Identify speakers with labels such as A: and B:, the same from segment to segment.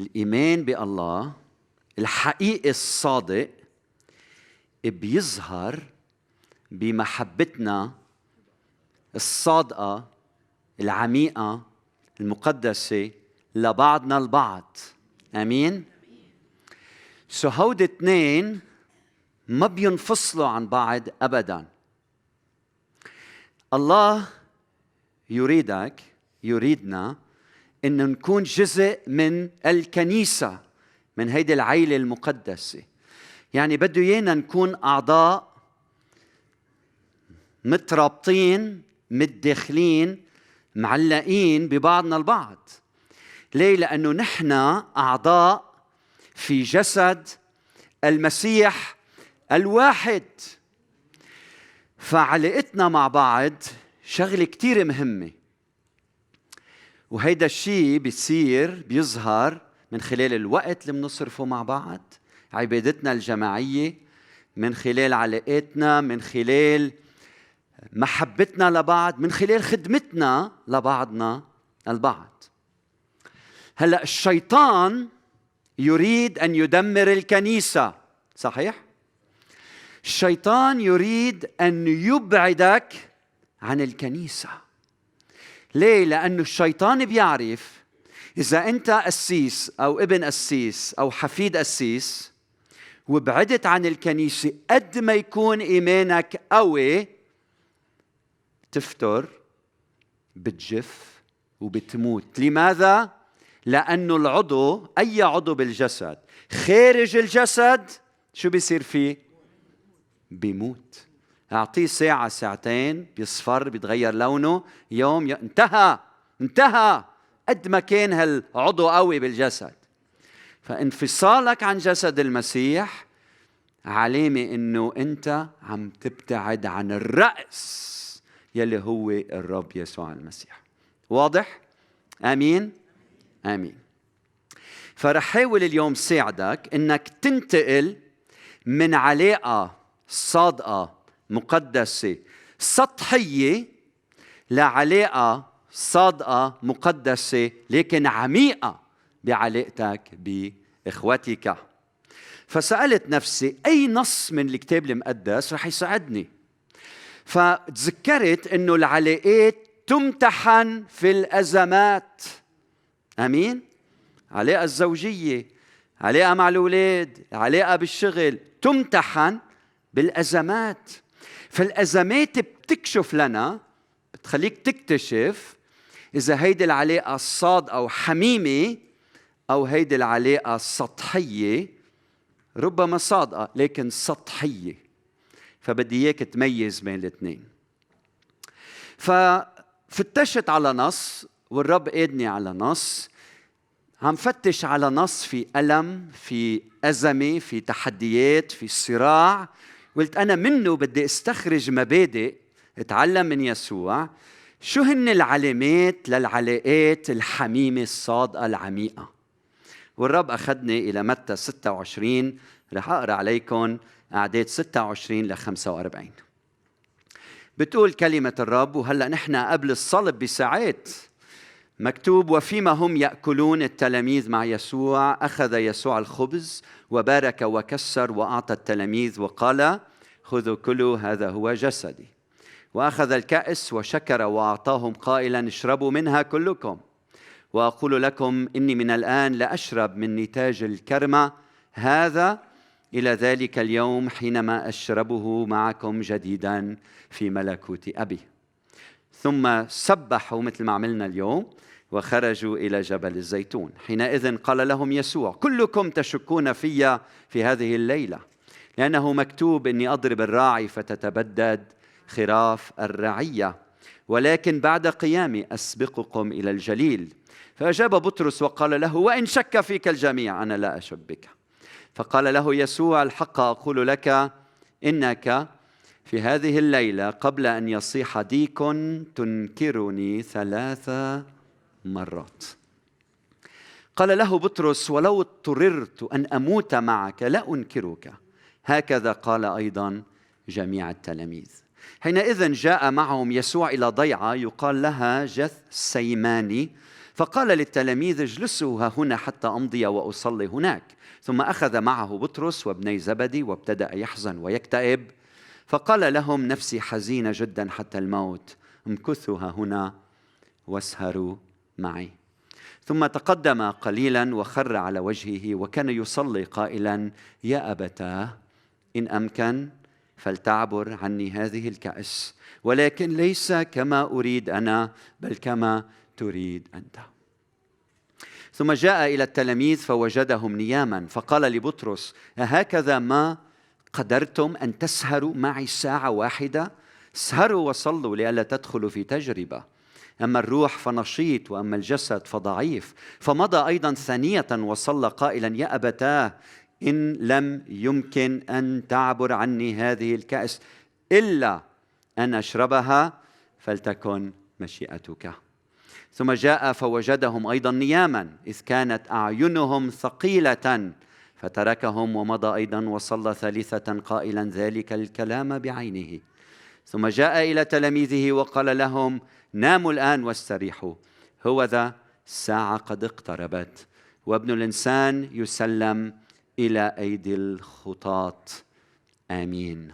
A: الإيمان بالله الحقيقي الصادق بيظهر بمحبتنا الصادقة العميقة المقدسة لبعضنا البعض. آمين؟ سو هودي اثنين ما بينفصلوا عن بعض ابدا. الله يريدك يريدنا إن نكون جزء من الكنيسة من هيدي العيلة المقدسة. يعني بده إيانا نكون أعضاء مترابطين متداخلين معلقين ببعضنا البعض. ليه؟ لأنه نحن أعضاء في جسد المسيح الواحد. فعلاقتنا مع بعض شغلة كثير مهمة. وهيدا الشيء بيصير بيظهر من خلال الوقت اللي بنصرفه مع بعض عبادتنا الجماعية من خلال علاقاتنا من خلال محبتنا لبعض من خلال خدمتنا لبعضنا البعض. هلأ الشيطان يريد أن يدمر الكنيسة صحيح؟ الشيطان يريد أن يبعدك عن الكنيسة. ليه؟ لأنه الشيطان بيعرف إذا أنت قسيس أو ابن قسيس أو حفيد قسيس وبعدت عن الكنيسة قد ما يكون إيمانك قوي تفتر بتجف وبتموت. لماذا؟ لأنه العضو أي عضو بالجسد خارج الجسد شو بيصير فيه؟ بيموت. أعطيه ساعة ساعتين بيصفر بيتغير لونه يوم ي... انتهى انتهى قد ما كان هالعضو قوي بالجسد فانفصالك عن جسد المسيح علامة إنه أنت عم تبتعد عن الرأس يلي هو الرب يسوع المسيح واضح؟ آمين؟ آمين فرح حاول اليوم ساعدك إنك تنتقل من علاقة صادقة مقدسة. سطحية لعلاقة صادقة مقدسة لكن عميقة بعلاقتك بإخوتك. فسألت نفسي أي نص من الكتاب المقدس رح يساعدني. فتذكرت أنه العلاقات تمتحن في الأزمات. أمين؟ علاقة الزوجية علاقة مع الأولاد علاقة بالشغل تمتحن بالأزمات. فالأزمات بتكشف لنا بتخليك تكتشف إذا هيدي العلاقة صادقة وحميمة أو هيدي العلاقة سطحية ربما صادقة لكن سطحية. فبدي إياك تميز بين الاثنين. ففتشت على نص والرب قادني على نص. عم فتش على نص في ألم في أزمة في تحديات في صراع. قلت أنا منه بدي استخرج مبادئ اتعلم من يسوع. شو هن العلامات للعلاقات الحميمة الصادقة العميقة؟ والرب أخذني إلى متى 26 رح أقرأ عليكم أعداد 26 ل 45 بتقول كلمة الرب وهلأ نحن قبل الصلب بساعات. مكتوب وفيما هم يأكلون التلاميذ مع يسوع أخذ يسوع الخبز وبارك وكسر وأعطى التلاميذ وقال خذوا كلوا هذا هو جسدي. وأخذ الكأس وشكر وأعطاهم قائلا اشربوا منها كلكم. وأقول لكم إني من الآن لاشرب من نتاج الكرمة هذا. إلى ذلك اليوم حينما أشربه معكم جديدا في ملكوت أبي. ثم سبحوا مثل ما عملنا اليوم. وخرجوا إلى جبل الزيتون. حينئذ قال لهم يسوع كلكم تشكون في في هذه الليلة لأنه مكتوب إني أضرب الراعي فتتبدد خراف الرعية ولكن بعد قيامي أسبقكم إلى الجليل. فأجاب بطرس وقال له وإن شك فيك الجميع أنا لا أشك بك. فقال له يسوع الحق أقول لك إنك في هذه الليلة قبل أن يصيح ديك تنكرني ثلاث مرات. قال له بطرس ولو اضطررت أن أموت معك لا أنكرك. هكذا قال أيضا جميع التلاميذ. حينئذ جاء معهم يسوع إلى ضيعة يقال لها جث سيماني. فقال للتلاميذ اجلسوا ها هنا حتى أمضي وأصلي هناك. ثم أخذ معه بطرس وابني زبدي وابتدأ يحزن ويكتئب. فقال لهم نفسي حزينة جدا حتى الموت امكثوا ها هنا واسهروا. معي. ثم تقدم قليلا وخر على وجهه وكان يصلي قائلا يا أبتاه إن أمكن فلتعبر عني هذه الكأس ولكن ليس كما أريد أنا بل كما تريد أنت. ثم جاء إلى التلاميذ فوجدهم نياما فقال لبطرس أهكذا ما قدرتم أن تسهروا معي ساعة واحدة؟ اسهروا وصلوا لئلا تدخلوا في تجربة. أما الروح فنشيط وأما الجسد فضعيف. فمضى أيضا ثانية وصلى قائلا يا أبتاه إن لم يمكن أن تعبر عني هذه الكأس إلا أن أشربها فلتكن مشيئتك. ثم جاء فوجدهم أيضا نياما إذ كانت أعينهم ثقيلة فتركهم ومضى أيضا وصلى ثالثة قائلا ذلك الكلام بعينه. ثم جاء إلى تلاميذه وقال لهم ناموا الآن واستريحوا. هو ذا الساعة قد اقتربت وابن الإنسان يسلم إلى أيدي الخطاة آمين.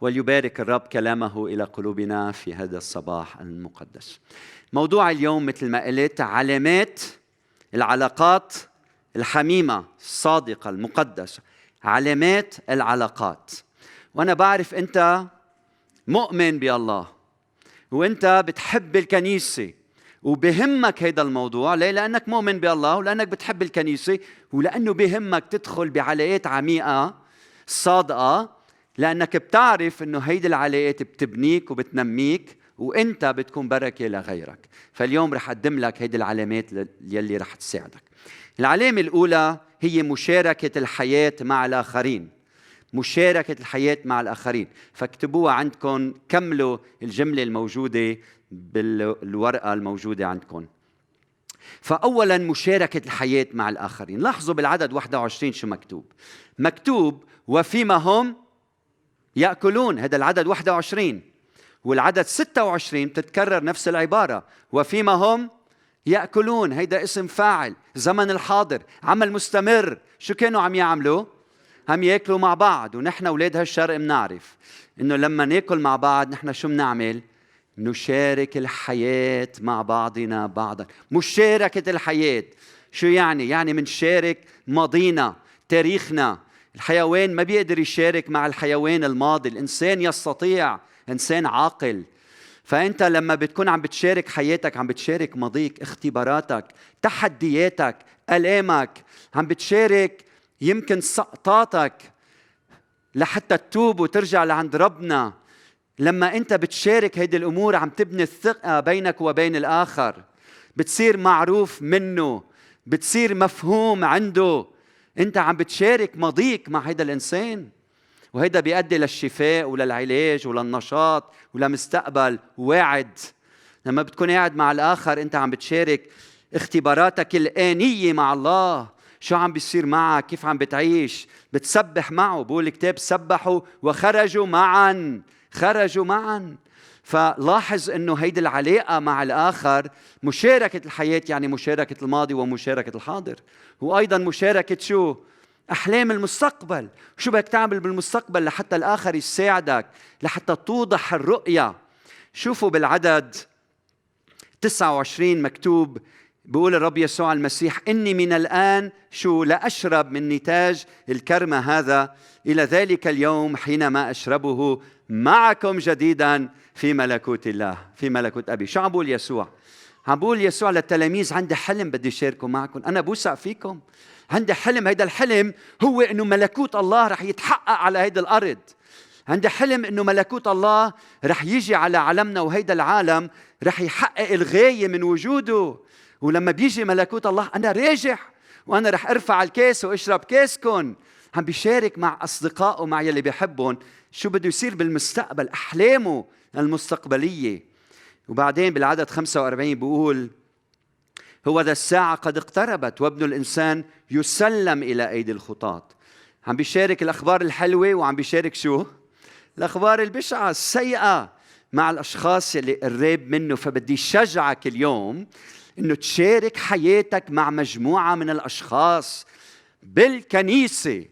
A: وليبارك الرب كلامه إلى قلوبنا في هذا الصباح المقدس. موضوع اليوم مثل ما قلت علامات العلاقات الحميمة الصادقة المقدسة. علامات العلاقات. وأنا بعرف أنت مؤمن بالله. وانت بتحب الكنيسة. وبهمك هذا الموضوع. ليه؟ لأنك مؤمن بالله ولانك بتحب الكنيسة ولأنه بهمك تدخل بعلاقات عميقة صادقة لأنك بتعرف إنه هيدي العلاقات بتبنيك وبتنميك وإنت بتكون بركة لغيرك. فاليوم رح أقدم لك هيدي العلامات يلي رح تساعدك. العلامة الأولى هي مشاركة الحياة مع الآخرين. مشاركة الحياة مع الآخرين. فاكتبوها عندكم كملوا الجملة الموجودة بالورقة الموجودة عندكم. فأولا مشاركة الحياة مع الآخرين. لاحظوا بالعدد 21 شو مكتوب. مكتوب وفيما هم يأكلون. هذا العدد 21 والعدد 26 بتتكرر نفس العبارة. وفيما هم يأكلون. هيدا اسم فاعل. زمن الحاضر. عمل مستمر. شو كانوا عم يعملوا؟ هم ياكلوا مع بعض ونحن أولاد هالشرق بنعرف إنه لما ناكل مع بعض نحن شو بنعمل نشارك الحياة مع بعضنا بعضا. مشاركة الحياة شو يعني؟ يعني منشارك ماضينا تاريخنا. الحيوان ما بيقدر يشارك مع الحيوان الماضي. الإنسان يستطيع إنسان عاقل. فأنت لما بتكون عم بتشارك حياتك عم بتشارك ماضيك اختباراتك تحدياتك ألامك عم بتشارك يمكن سقطاتك لحتى تتوب وترجع لعند ربنا. لما انت بتشارك هيدي الأمور عم تبني الثقة بينك وبين الآخر بتصير معروف منه بتصير مفهوم عنده. انت عم بتشارك ماضيك مع هيدا الإنسان. وهيدا بيؤدي للشفاء وللعلاج وللنشاط ولمستقبل واعد. لما بتكون قاعد مع الآخر انت عم بتشارك اختباراتك الآنية مع الله. شو عم بيصير معك؟ كيف عم بتعيش؟ بتسبح معه بقول الكتاب سبحوا وخرجوا معا خرجوا معا. فلاحظ إنه هيدي العلاقة مع الآخر مشاركة الحياة يعني مشاركة الماضي ومشاركة الحاضر. وأيضا مشاركة شو؟ أحلام المستقبل. شو بدك تعمل بالمستقبل لحتى الآخر يساعدك لحتى توضح الرؤية؟ شوفوا بالعدد. 29 مكتوب بيقول الرب يسوع المسيح إني من الآن شو لأشرب من نتاج الكرمة هذا. إلى ذلك اليوم حينما أشربه معكم جديدا في ملكوت الله في ملكوت أبي. شو عم بقول يسوع؟ عم بقول يسوع للتلاميذ عندي حلم بدي شاركه معكم. أنا بوثق فيكم. عندي حلم هيدا الحلم هو إنه ملكوت الله رح يتحقق على هيدا الأرض. عندي حلم إنه ملكوت الله رح يجي على عالمنا وهيدا العالم رح يحقق الغاية من وجوده. ولما بيجي ملكوت الله أنا راجع وأنا رح أرفع الكاس وأشرب كاسكم عم بيشارك مع أصدقائه مع يلي بيحبهم. شو بده يصير بالمستقبل؟ أحلامه المستقبلية. وبعدين بالعدد 45 بيقول هو ذا الساعة قد اقتربت وابن الإنسان يسلم إلى أيدي الخطاة. عم بيشارك الأخبار الحلوة وعم بيشارك شو؟ الأخبار البشعة السيئة مع الأشخاص اللي قريب منه. فبدي شجعك اليوم إنه تشارك حياتك مع مجموعة من الأشخاص بالكنيسة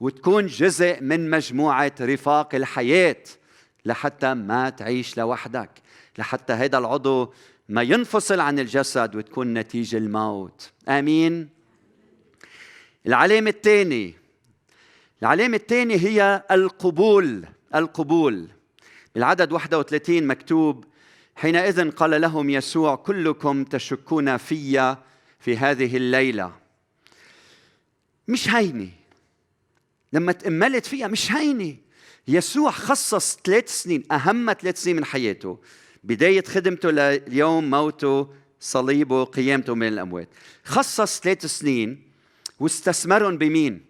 A: وتكون جزء من مجموعة رفاق الحياة لحتى ما تعيش لوحدك لحتى هذا العضو ما ينفصل عن الجسد وتكون نتيجة الموت. آمين. العلامة الثانية العلامة الثانية هي القبول القبول. بالعدد 31 مكتوب حينئذ قال لهم يسوع كلكم تشكون في في هذه الليلة. مش هينه لما تأملت فيها مش هينه يسوع خصص ثلاث سنين أهم ثلاث سنين من حياته بداية خدمته ليوم موته صليبه قيامته من الأموات. خصص ثلاث سنين واستثمرهم بمين؟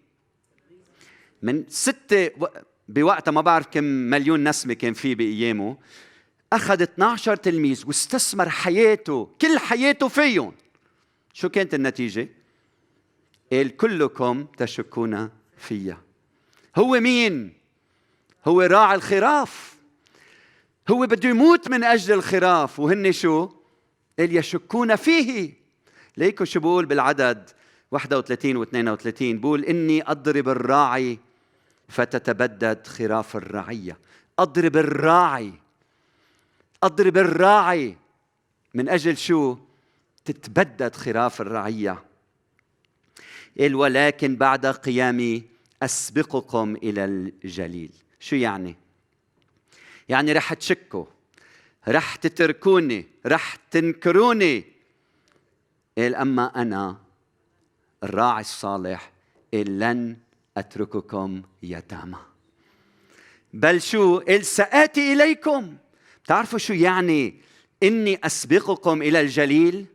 A: من ستة بوقتها ما بعرف كم مليون نسمة كان فيه بأيامه. أخذ 12 تلميذ واستثمر حياته كل حياته فيهم. شو كانت النتيجة؟ قال كلكم تشكون فيا. هو مين؟ هو راعي الخراف. هو بده يموت من أجل الخراف. وهن شو؟ قال يشكون فيه. ليكو شو بقول بالعدد؟ 31 و 32 بقول إني أضرب الراعي فتتبدد خراف الرعية. أضرب الراعي. أضرب الراعي. من أجل شو؟ تتبدد خراف الرعية. قال ولكن بعد قيامي أسبقكم إلى الجليل. شو يعني؟ يعني رح تشكوا رح تتركوني رح تنكروني. قال أما أنا الراعي الصالح قال لن أترككم يتامى. بل شو؟ قال سآتي إليكم. تعرفوا شو يعني إني أسبقكم إلى الجليل؟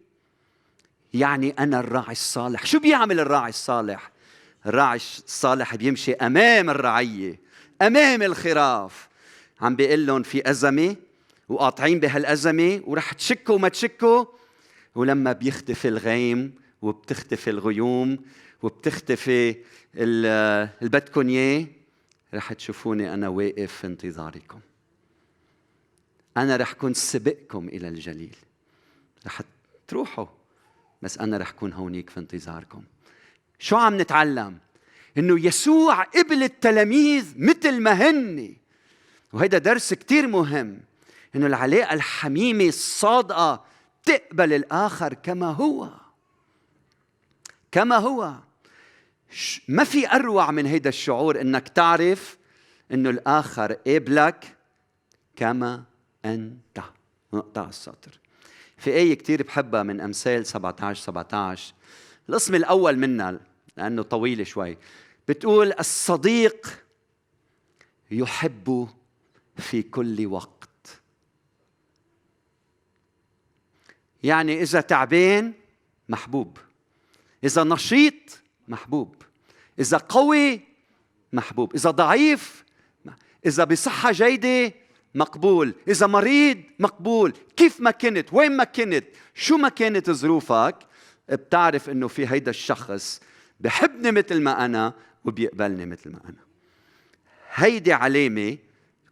A: يعني أنا الراعي الصالح. شو بيعمل الراعي الصالح؟ الراعي الصالح بيمشي أمام الرعية أمام الخراف. عم بيقول لهم في أزمة وقاطعين بهالأزمة ورح تشكوا وما تشكوا. ولما بيختفي الغيم وبتختفي الغيوم وبتختفي اللي بدكم اياه رح تشوفوني أنا واقف في انتظاركم. أنا رح كون سبقكم إلى الجليل. رح تروحوا بس أنا رح كون هونيك في انتظاركم. شو عم نتعلم؟ إنه يسوع قبل التلاميذ مثل ما هن وهذا درس كتير مهم. إنه العلاقة الحميمة الصادقة تقبل الآخر كما هو. كما هو. ما في أروع من هيدا الشعور إنك تعرف إنه الآخر قابلك كما انت نقطع السطر. في آية كتير بحبها من أمثال 17 17 القسم الأول منها لأنه طويل شوي بتقول الصديق يحب في كل وقت. يعني إذا تعبان محبوب إذا نشيط محبوب إذا قوي محبوب إذا ضعيف إذا بصحة جيدة مقبول. إذا مريض مقبول. كيف ما كنت؟ وين ما كنت؟ شو ما كانت ظروفك؟ بتعرف إنه في هيدا الشخص بحبني مثل ما أنا وبيقبلني مثل ما أنا. هيدي علامة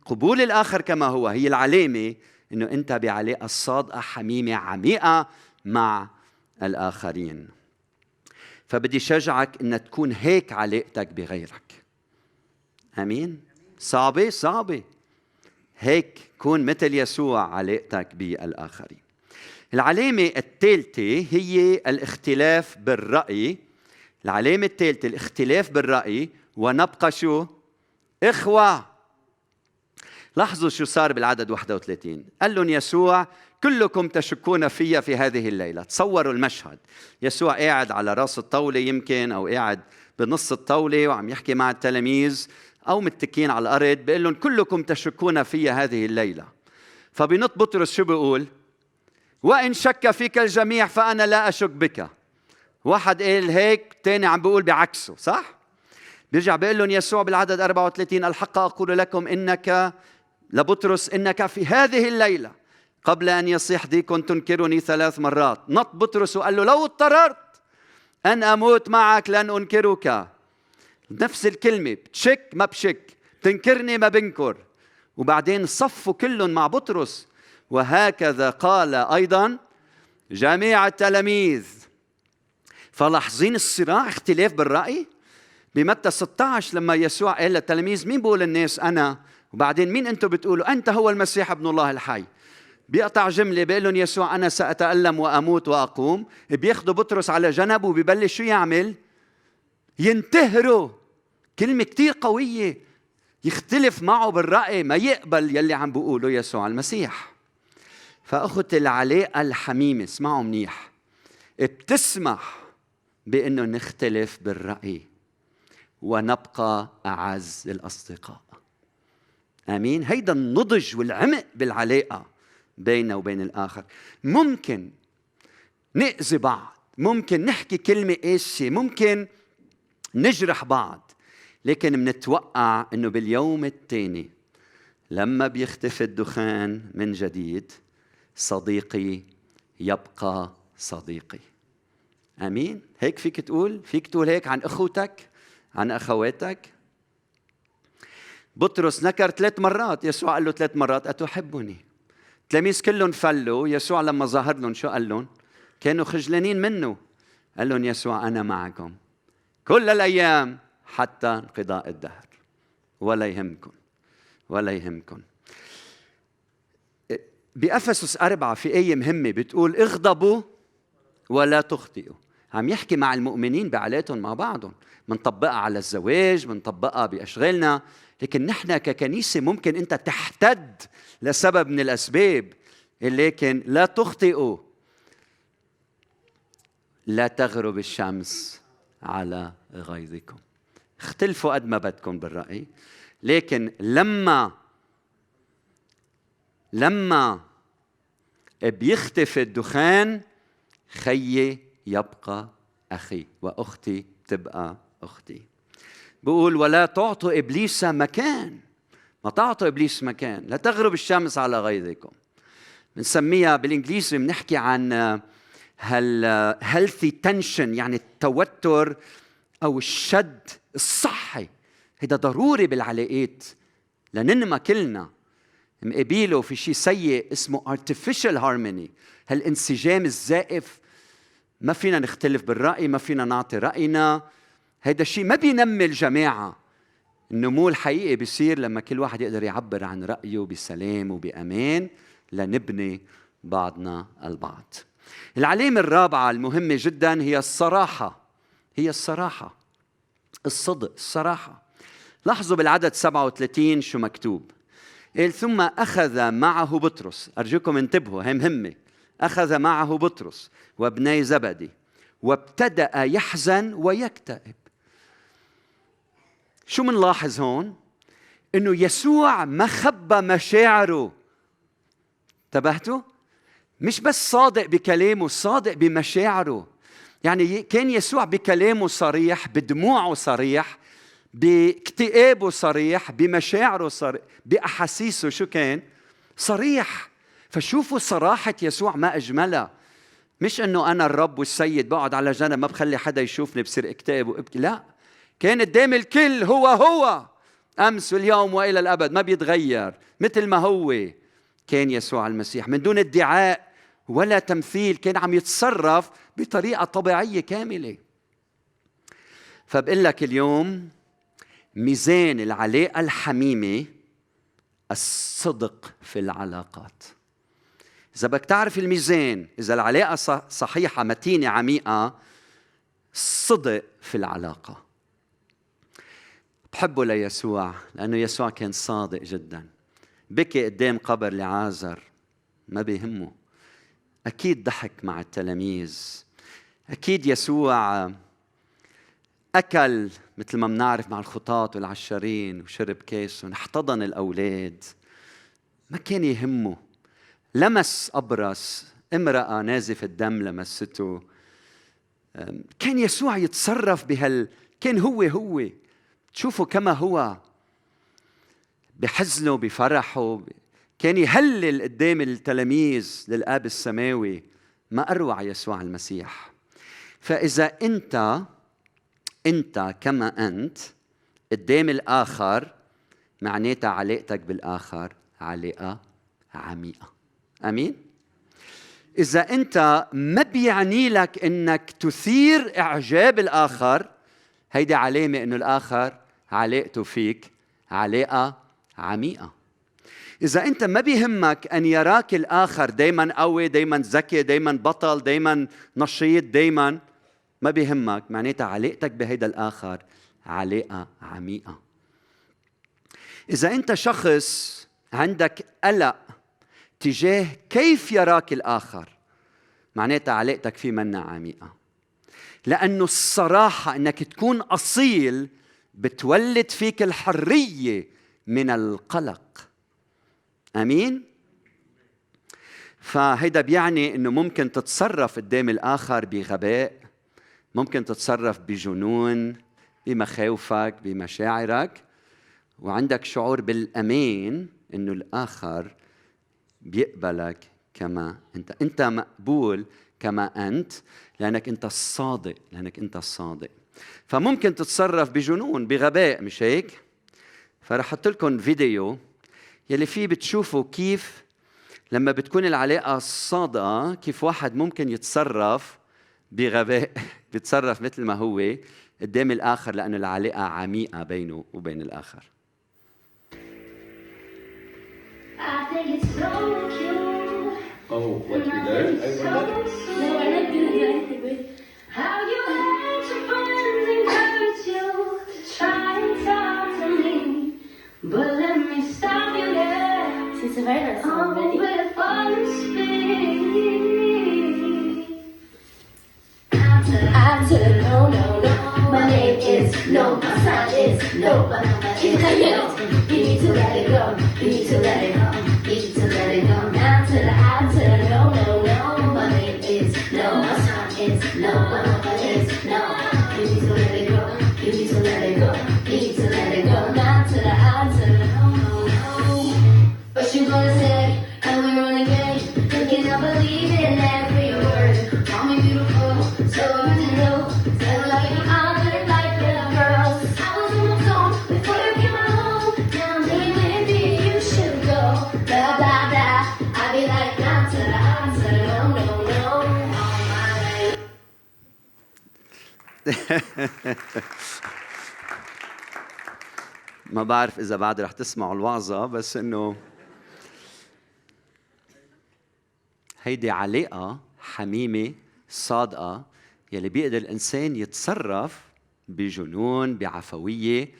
A: قبول الآخر كما هو. هي العلامة إنه أنت بعلاقه صادقه حميمة عميقة مع الآخرين. فبدي شجعك إن تكون هيك علاقتك بغيرك. آمين؟ صعبة؟ صعبة. هيك كون مثل يسوع علاقتك بالآخرين. العلامة الثالثة هي الاختلاف بالرأي. العلامة الثالثة الاختلاف بالرأي ونبقى شو؟ إخوة. لاحظوا شو صار بالعدد 31 قال لهم يسوع كلكم تشكون في في هذه الليلة. تصوروا المشهد. يسوع قاعد على راس الطاولة يمكن أو قاعد بنص الطاولة وعم يحكي مع التلاميذ. أو متكين على الأرض بيقول لهم كلكم تشكون في هذه الليلة. فبنط بطرس شو بيقول؟ وإن شك فيك الجميع فأنا لا أشك بك. واحد قال هيك تاني عم بيقول بعكسه صح؟ بيرجع بيقول لهم يسوع بالعدد 34 الحق أقول لكم إنك لبطرس إنك في هذه الليلة. قبل أن يصيح ديك تنكرني ثلاث مرات. نط بطرس وقال له لو اضطررت أن أموت معك لن أنكرك. نفس الكلمة بتشك ما بشك بتنكرني ما بنكر. وبعدين صفوا كلهم مع بطرس وهكذا قال أيضا جميع التلاميذ. فلاحظين الصراع اختلاف بالرأي؟ بمتى 16 لما يسوع قال للتلاميذ مين بقول الناس أنا؟ وبعدين مين أنتم بتقولوا؟ أنت هو المسيح ابن الله الحي. بيقطع جملة بيقول لهم يسوع أنا سأتألم وأموت وأقوم. بياخذوا بطرس على جنب وبيبلش شو يعمل؟ ينتهروا. كلمة كثير قوية. يختلف معه بالرأي ما يقبل يلي عم بيقوله يسوع المسيح. فأخت العلاقة الحميمة اسمعوا منيح. بتسمح بأنه نختلف بالرأي ونبقى أعز الاصدقاء آمين. هيدا النضج والعمق بالعلاقة بيننا وبين الآخر. ممكن نأذي بعض. ممكن نحكي كلمة قاسية. ممكن نجرح بعض لكن منتوقع إنه باليوم الثاني لما بيختفي الدخان من جديد صديقي يبقى صديقي. آمين؟ هيك فيك تقول؟ فيك تقول هيك عن أخوتك؟ عن أخواتك؟ بطرس نكر ثلاث مرات يسوع قال له ثلاث مرات أتحبني؟ التلاميذ كلهم فلوا يسوع لما ظهر لهم شو قال لهم؟ كانوا خجلانين منه. قال لهم يسوع أنا معكم. كل الأيام حتى انقضاء الدهر. ولا يهمكم ولا يهمكم. بأفسس أربعة في آية مهمة بتقول اغضبوا ولا تخطئوا. عم يحكي مع المؤمنين بعلاقتهم مع بعضهم. بنطبقها على الزواج بنطبقها بأشغالنا. لكن نحن ككنيسة ممكن أنت تحتد لسبب من الأسباب. لكن لا تخطئوا. لا تغرب الشمس. على غيظكم. اختلفوا قد ما بدكم بالرأي لكن لما لما بيختفي الدخان خيي يبقى أخي وأختي تبقى أختي. بقول ولا تعطوا إبليس مكان. ما تعطوا إبليس مكان. لا تغرب الشمس على غيظكم. بنسميها بالإنجليزي بنحكي عن هال healthy tension يعني التوتر أو الشد الصحي. هذا ضروري بالعلاقات لننمى كلنا. مقابيله في شيء سيء اسمه artificial harmony. هالانسجام الزائف ما فينا نختلف بالرأي ما فينا نعطي رأينا. هيدا الشيء ما بينمي الجماعة. النمو الحقيقي بيصير لما كل واحد يقدر يعبر عن رأيه بسلام وبأمان لنبني بعضنا البعض. العلامة الرابعة المهمة جدا هي الصراحة. هي الصراحة. الصدق الصراحة. لاحظوا بالعدد 37 شو مكتوب. قال ثم أخذ معه بطرس. أرجوكم انتبهوا هي مهمة. أخذ معه بطرس وابني زبدي. وابتدأ يحزن ويكتئب. شو منلاحظ هون؟ إنه يسوع ما خبى مشاعره. انتبهتوا؟ مش بس صادق بكلامه صادق بمشاعره. يعني كان يسوع بكلامه صريح بدموعه صريح باكتئابه صريح بمشاعره صريح بأحاسيسه شو كان؟ صريح. فشوفوا صراحة يسوع ما أجملها. مش إنه أنا الرب والسيد بقعد على جنب ما بخلي حدا يشوفني بصير اكتئب وابكي لا. كان قدام الكل هو هو. أمس واليوم وإلى الأبد ما بيتغير. مثل ما هو كان يسوع المسيح. من دون ادعاء ولا تمثيل كان عم يتصرف بطريقة طبيعية كاملة. فبقول لك اليوم ميزان العلاقة الحميمة الصدق في العلاقات. إذا بدك تعرف الميزان إذا العلاقة صحيحة متينة عميقة صدق في العلاقة. بحبه ليسوع لأنه يسوع كان صادق جدا. بكي قدام قبر لعازر ما بيهمه. أكيد ضحك مع التلاميذ. أكيد يسوع أكل مثل ما بنعرف مع الخطاة والعشارين وشرب كاسهم احتضن الأولاد. ما كان يهمه. لمس أبرص امرأة نازفة الدم لمسته. كان يسوع يتصرف بهال كان هو هو. تشوفوا كما هو. بحزنه بفرحه كان يهلل قدام التلاميذ للآب السماوي ما أروع يسوع المسيح. فإذا أنت أنت كما أنت قدام الآخر معناتها علاقتك بالآخر علاقة عميقة. آمين؟ إذا أنت ما بيعني لك إنك تثير إعجاب الآخر هيدي علامة إنه الآخر علاقته فيك علاقة عميقة. إذا أنت ما بيهمك أن يراك الآخر دايما قوي دايما ذكي دايما بطل دايما نشيط دايما ما بيهمك. معناتها علاقتك بهيدا الآخر علاقة عميقة. إذا أنت شخص عندك قلق تجاه كيف يراك الآخر معناتها علاقتك فيه منا عميقة. لأنه الصراحة أنك تكون أصيل بتولد فيك الحرية من القلق. آمين. فهيدا بيعني إنه ممكن تتصرف قدام الآخر بغباء ممكن تتصرف بجنون بمخاوفك بمشاعرك. وعندك شعور بالأمان إنه الآخر بيقبلك كما أنت. أنت مقبول كما أنت لأنك أنت الصادق لأنك أنت الصادق. فممكن تتصرف بجنون بغباء مش هيك؟ فرح أحط لكم فيديو يلي فيه بتشوفوا كيف لما بتكون العلاقة صادقة كيف واحد ممكن يتصرف بغباء بيتصرف مثل ما هو قدام الآخر لأنه العلاقة عميقة بينه وبين الآخر
B: Oh, what you learned? I remember.
C: No, I'm not doing anything. How you had your friends encourage you to try and talk to me. But very first song, before you speak. No, no, no. My name is no, my sign is no, my name is no.
A: ما بعرف إذا بعد رح تسمعوا الوعظة بس إنه هيدي علاقة حميمة صادقة يلي بيقدر الإنسان يتصرف بجنون بعفوية.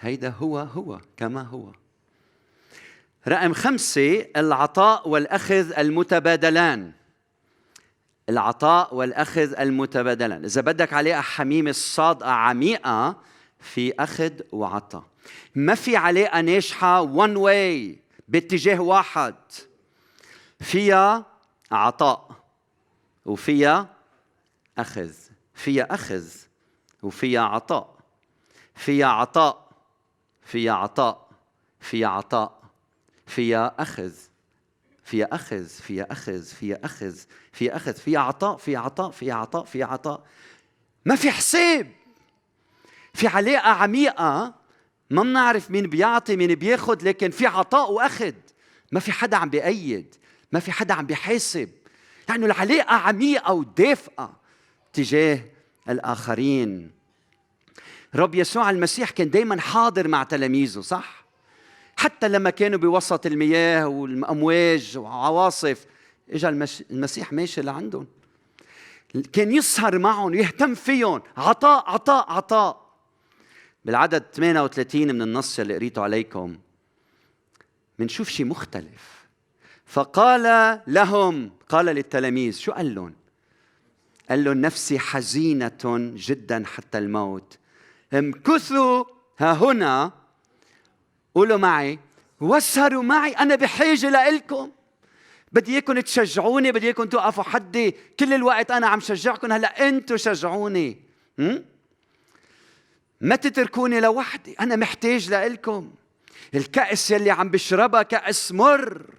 A: هيدا هو هو كما هو. رقم خمسة العطاء والأخذ المتبادلان. العطاء والأخذ المتبادلان. إذا بدك علاقة حميمة صادقة عميقة في أخذ وعطاء ما في علاقة ناجحة one way باتجاه واحد. فيها عطاء وفيها أخذ. فيها أخذ وفيها عطاء. فيها عطاء فيها عطاء فيها عطاء فيها أخذ. فيها أخذ فيها أخذ فيها أخذ فيها أخذ. فيها عطاء فيها عطاء فيها عطاء فيها عطاء. ما في حساب. في علاقة عميقة ما بنعرف مين بيعطي مين بياخد لكن في عطاء واخد ما في حدا عم بيأيد ما في حدا عم بيحاسب. لأنه العلاقة عميقة ودافئة تجاه الآخرين. رب يسوع المسيح كان دايما حاضر مع تلاميذه صح؟ حتى لما كانوا بوسط المياه والأمواج وعواصف اجى المسيح ماشي لعندهم. كان يسهر معهم ويهتم فيهم. عطاء عطاء عطاء. بالعدد 38 من النص اللي قريته عليكم بنشوف شيء مختلف. فقال لهم قال للتلاميذ شو قال لهم؟ قال لهم نفسي حزينة جدا حتى الموت. امكثوا ها هنا قولوا معي واسهروا معي أنا بحاجة لإلكم. بدي إياكم تشجعوني بدي إياكم توقفوا حدي. كل الوقت أنا عم شجعكم هلأ أنتم شجعوني. م? ما تتركوني لوحدي أنا محتاج لإلكم. الكأس يلي عم بشربها كأس مر.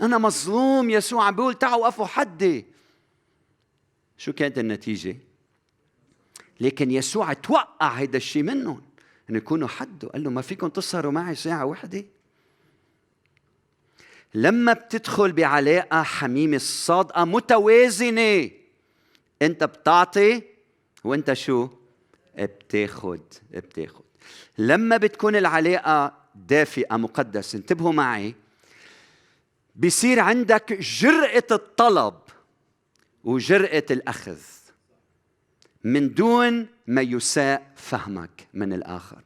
A: أنا مظلوم يسوع عم بيقول تعوا وقفوا حدي. شو كانت النتيجة؟ لكن يسوع توقع هيدا الشيء منهم إنه يكونوا حده. قال له ما فيكم تسهروا معي ساعة وحدة. لما بتدخل بعلاقة حميمة الصادقة متوازنة أنت بتعطي وأنت شو؟ بتاخد بتاخد. لما بتكون العلاقة دافئة مقدسة انتبهوا معي. بيصير عندك جرأة الطلب وجرأة الأخذ. من دون ما يساء فهمك من الآخر.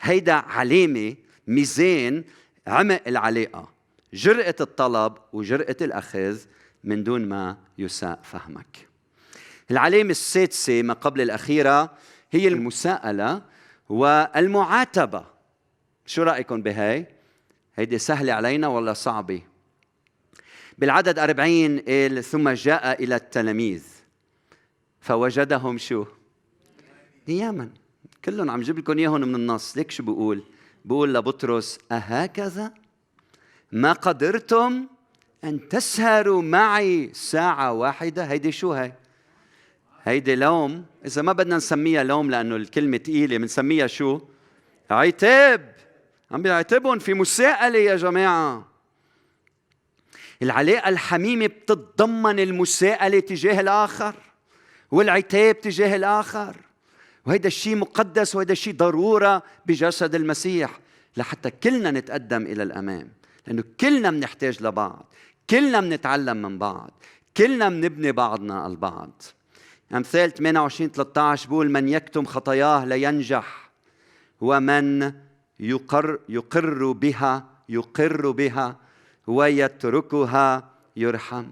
A: هيدا علامة ميزان عمق العلاقة. جرأة الطلب وجرأة الأخذ من دون ما يساء فهمك. العلامة السادسة ما قبل الأخيرة هي المساءلة والمعاتبة شو رأيكم بهاي؟ هيدي سهلة علينا ولا صعبة؟ بالعدد أربعين قال ثم جاء إلى التلاميذ فوجدهم شو؟ نياما كلهم عم جيب لكم إياهم من النص ليك شو بقول؟ بقول لبطرس أهكذا ما قدرتم أن تسهروا معي ساعة واحدة هيدي شو هي؟ هيدي لوم إذا ما بدنا نسميها لوم لأنه الكلمة ثقيلة بنسميها شو؟ عتاب. عم بيعتبهم في مساءلة يا جماعة. العلاقة الحميمة بتتضمن المساءلة تجاه الآخر والعتاب تجاه الآخر. وهيدا الشيء مقدس وهيدا الشيء ضرورة بجسد المسيح لحتى كلنا نتقدم إلى الأمام. لأنه كلنا بنحتاج لبعض كلنا بنتعلم من بعض كلنا بنبني بعضنا البعض. أمثال 28 13 بقول من يكتم خطاياه لينجح ومن يقر يقر بها يقر بها ويتركها يرحم.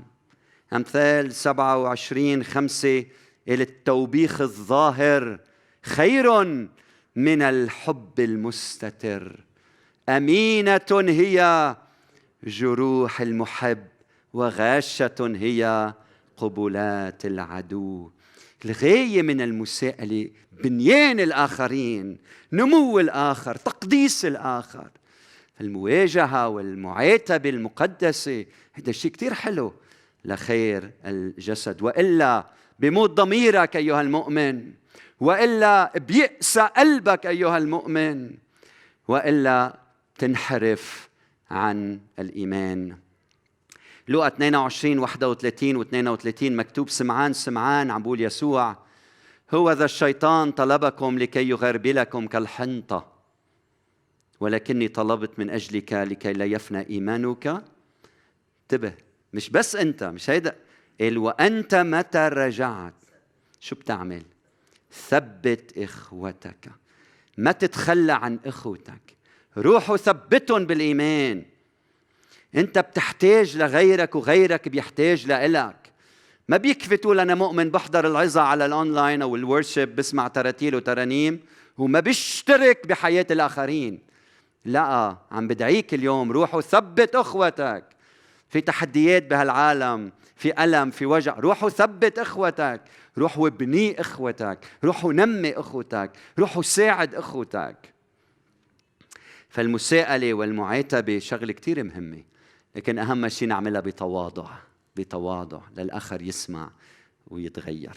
A: أمثال 27 خمسة التوبيخ الظاهر خير من الحب المستتر. أمينة هي جروح المحب وغاشة هي قبلات العدو. الغاية من المساءلة بنيان الآخرين نمو الآخر تقديس الآخر. المواجهة والمعاتبة المقدسة هذا شيء كتير حلو لخير الجسد. وإلا بموت ضميرك أيها المؤمن وإلا بيأسى قلبك أيها المؤمن وإلا تنحرف عن الإيمان. لوقا 22 31 و 32 مكتوب سمعان سمعان عم بقول يسوع هو ذا الشيطان طلبكم لكي يغربلكم كالحنطة ولكني طلبت من أجلك لكي لا يفنى إيمانك. انتبه مش بس أنت مش هيدا قال وأنت متى رجعت؟ شو بتعمل؟ ثبت إخوتك ما تتخلى عن إخوتك روحوا ثبتهم بالإيمان. أنت بتحتاج لغيرك وغيرك بيحتاج لإلك. ما بيكفي تقول أنا مؤمن بحضر العظة على الأونلاين أو ال worship بسمع تراتيل وترانيم وما بيشترك بحياة الآخرين. لا عم بدعيك اليوم روح وثبت أخوتك. في تحديات بهالعالم في ألم في وجع روح وثبت إخوتك. روح وابني إخوتك روح ونمي إخوتك روح وساعد إخوتك. فالمساءلة والمعاتبة شغلة كتير مهمة. لكن أهم شيء نعملها بتواضع بتواضع للآخر يسمع ويتغير.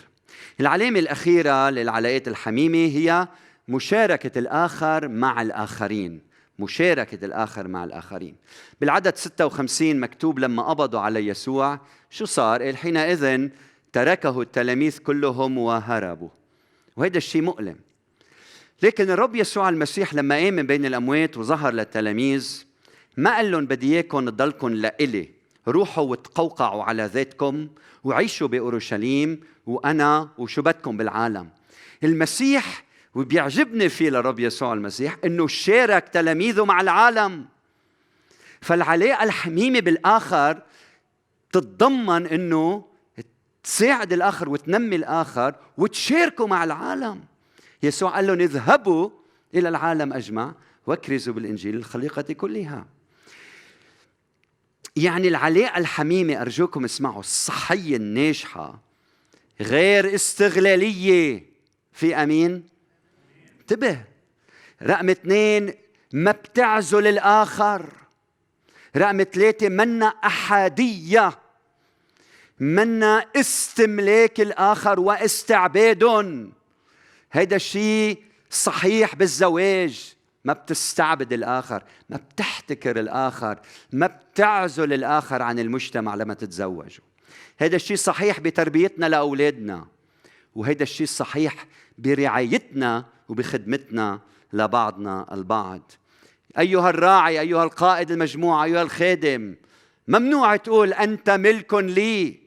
A: العلامة الأخيرة للعلاقات الحميمة هي مشاركة الآخر مع الآخرين. مشاركة الآخر مع الآخرين. بالعدد 56 مكتوب لما قبضوا على يسوع شو صار؟ قال حينئذ تركه التلاميذ كلهم وهربوا. وهذا الشيء مؤلم. لكن الرب يسوع المسيح لما قام بين الأموات وظهر للتلاميذ ما قال لهم بدي إياكم تضلكم لإلي؟ روحوا وتقوقعوا على ذاتكم وعيشوا بأورشليم وأنا وشو بدكم بالعالم. المسيح وبيعجبني فيه لرب يسوع المسيح إنه شارك تلاميذه مع العالم. فالعلاقة الحميمة بالآخر تتضمن إنه تساعد الآخر وتنمي الآخر وتشاركوا مع العالم. يسوع قال لهم اذهبوا إلى العالم أجمع وأكرزوا بالإنجيل للخليقه كلها. يعني العلاقة الحميمة أرجوكم اسمعوا الصحية الناجحة غير استغلالية في أمين؟ انتبه رقم اثنين ما بتعزل الآخر. رقم ثلاثة منا أحادية منا استملاك الآخر واستعباد. هيدا الشيء صحيح بالزواج. ما بتستعبد الآخر ما بتحتكر الآخر ما بتعزل الآخر عن المجتمع لما تتزوجوا. هذا الشيء صحيح بتربيتنا لأولادنا وهذا الشيء صحيح برعايتنا وبخدمتنا لبعضنا البعض. أيها الراعي أيها القائد المجموعة أيها الخادم ممنوع تقول أنت ملك لي.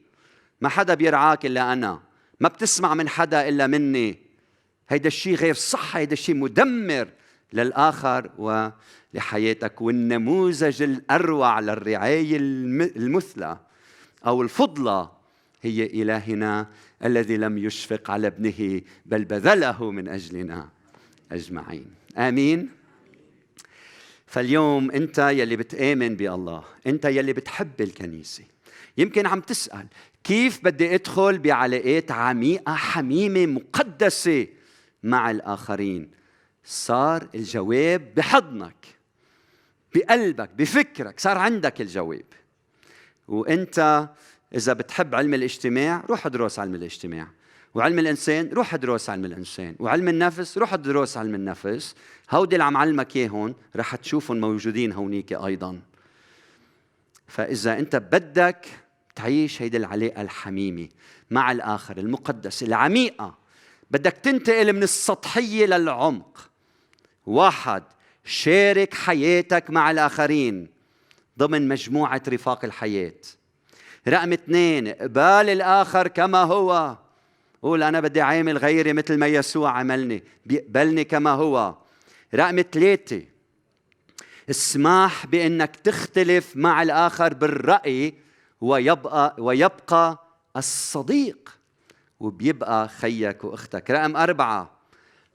A: ما حدا بيرعاك إلا أنا. ما بتسمع من حدا إلا مني. هيدا الشيء غير صح هيدا الشيء مدمر. للآخر ولحياتك والنموذج الأروع للرعاية المثلى أو الفضلى هي إلهنا الذي لم يشفق على ابنه بل بذله من أجلنا أجمعين. آمين. فاليوم أنت يلي بتآمن بالله أنت يلي بتحب الكنيسة. يمكن عم تسأل كيف بدي أدخل بعلاقات عميقة حميمة مقدسة مع الآخرين؟ صار الجواب بحضنك بقلبك بفكرك صار عندك الجواب. وانت إذا بتحب علم الاجتماع روح ادرس علم الاجتماع. وعلم الإنسان روح ادرس علم الإنسان. وعلم النفس روح ادرس علم النفس. هودي اللي عم علمك اياهم رح تشوفهم موجودين هونيك أيضا. فإذا انت بدك تعيش هيدي العلاقة الحميمة مع الآخر المقدسه العميقة بدك تنتقل من السطحية للعمق. واحد شارك حياتك مع الآخرين ضمن مجموعة رفاق الحياة. رقم اثنين اقبال الآخر كما هو. قول أنا بدي عامل غيري مثل ما يسوع عملني بيقبلني كما هو. رقم ثلاثة اسمح بإنك تختلف مع الآخر بالرأي ويبقى ويبقى الصديق وبيبقى خيك وأختك. رقم أربعة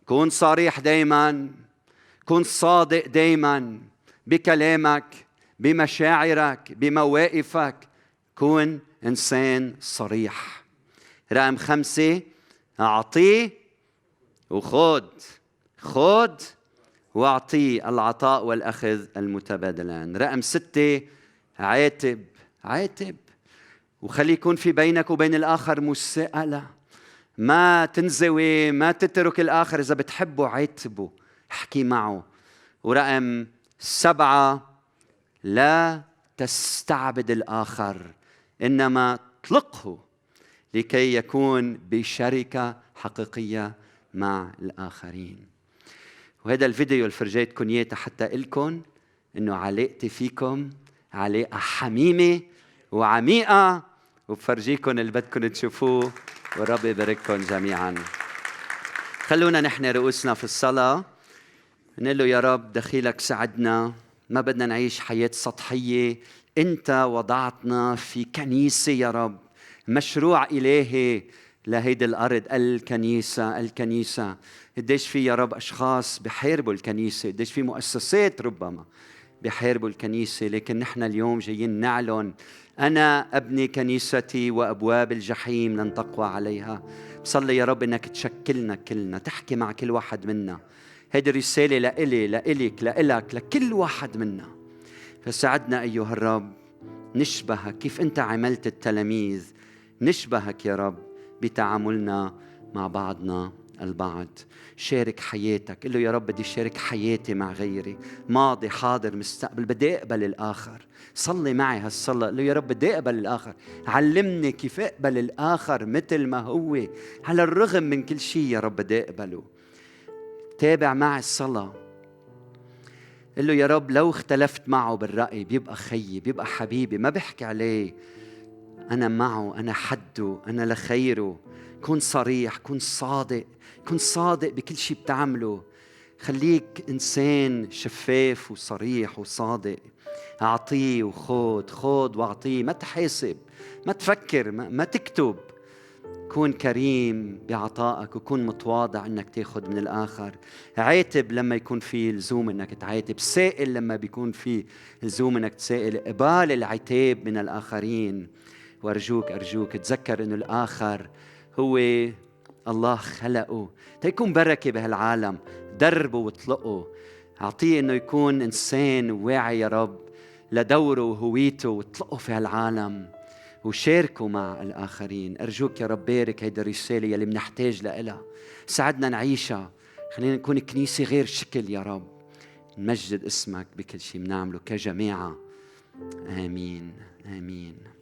A: كون صريح دايما. كن صادق دايما بكلامك بمشاعرك بمواقفك. كون إنسان صريح. رقم خمسة أعطيه وخذ خذ واعطيه العطاء والأخذ المتبادلان. رقم ستة عاتب. عاتب. وخلي يكون في بينك وبين الآخر مساءلة. ما تنزوي ما تترك الآخر إذا بتحبه عاتبه. أحكي معه. ورقم سبعة لا تستعبد الآخر إنما اطلقه لكي يكون بشركة حقيقية مع الآخرين. وهذا الفيديو اللي فرجيتكم اياه حتى لكم إنه علاقتي فيكم علاقة حميمة وعميقة وبفرجيكم اللي بدكم تشوفوه والرب يبارككم جميعا. خلونا نحن رؤوسنا في الصلاة. نقول له يا رب دخيلك ساعدنا ما بدنا نعيش حياة سطحية. أنت وضعتنا في كنيسة يا رب مشروع إلهي لهيدي الأرض. الكنيسة الكنيسة. قديش في يا رب أشخاص بحاربوا الكنيسة قديش في مؤسسات ربما بحاربوا الكنيسة. لكن نحن اليوم جايين نعلن أنا أبني كنيستي وأبواب الجحيم لن تقوى عليها. بصلي يا رب أنك تشكلنا كلنا تحكي مع كل واحد منا. هيدي الرسالة لإلي لإلك لإلك لكل واحد منا. فساعدنا أيها الرب نشبهك كيف أنت عملت التلاميذ. نشبهك يا رب بتعاملنا مع بعضنا البعض. شارك حياتك. قل له يا رب بدي شارك حياتي مع غيري. ماضي حاضر مستقبل بدي أقبل الآخر. صلي معي هالصلاة. قل له يا رب بدي أقبل الآخر. علمني كيف أقبل الآخر مثل ما هو. على الرغم من كل شيء يا رب بدي أقبله. تابع معي الصلاة. قل له يا رب لو اختلفت معه بالرأي بيبقى خيي بيبقى حبيبي ما بحكي عليه. أنا معه أنا حده أنا لخيره. كن صريح كن صادق كن صادق بكل شيء بتعمله. خليك إنسان شفاف وصريح وصادق. أعطيه وخود خود وأعطيه. ما تحاسب ما تفكر ما, ما تكتب. كون كريم بعطائك وكون متواضع إنك تأخذ من الآخر. عاتب لما يكون في لزوم إنك تعاتب. سائل لما بيكون في لزوم إنك تسائل. قبال العتاب من الآخرين. وأرجوك أرجوك تذكر إنه الآخر هو الله خلقه. تيكون بركة بهالعالم. دربه واطلقه. أعطيه إنه يكون إنسان واعي يا رب. لدوره وهويته واطلقه في هالعالم. وشاركوا مع الآخرين. أرجوك يا رب بارك هيدا الرسالة يلي بنحتاج لها ساعدنا نعيشها. خلينا نكون كنيسة غير شكل يا رب. نمجد اسمك بكل شيء. بنعمله كجماعة آمين. آمين.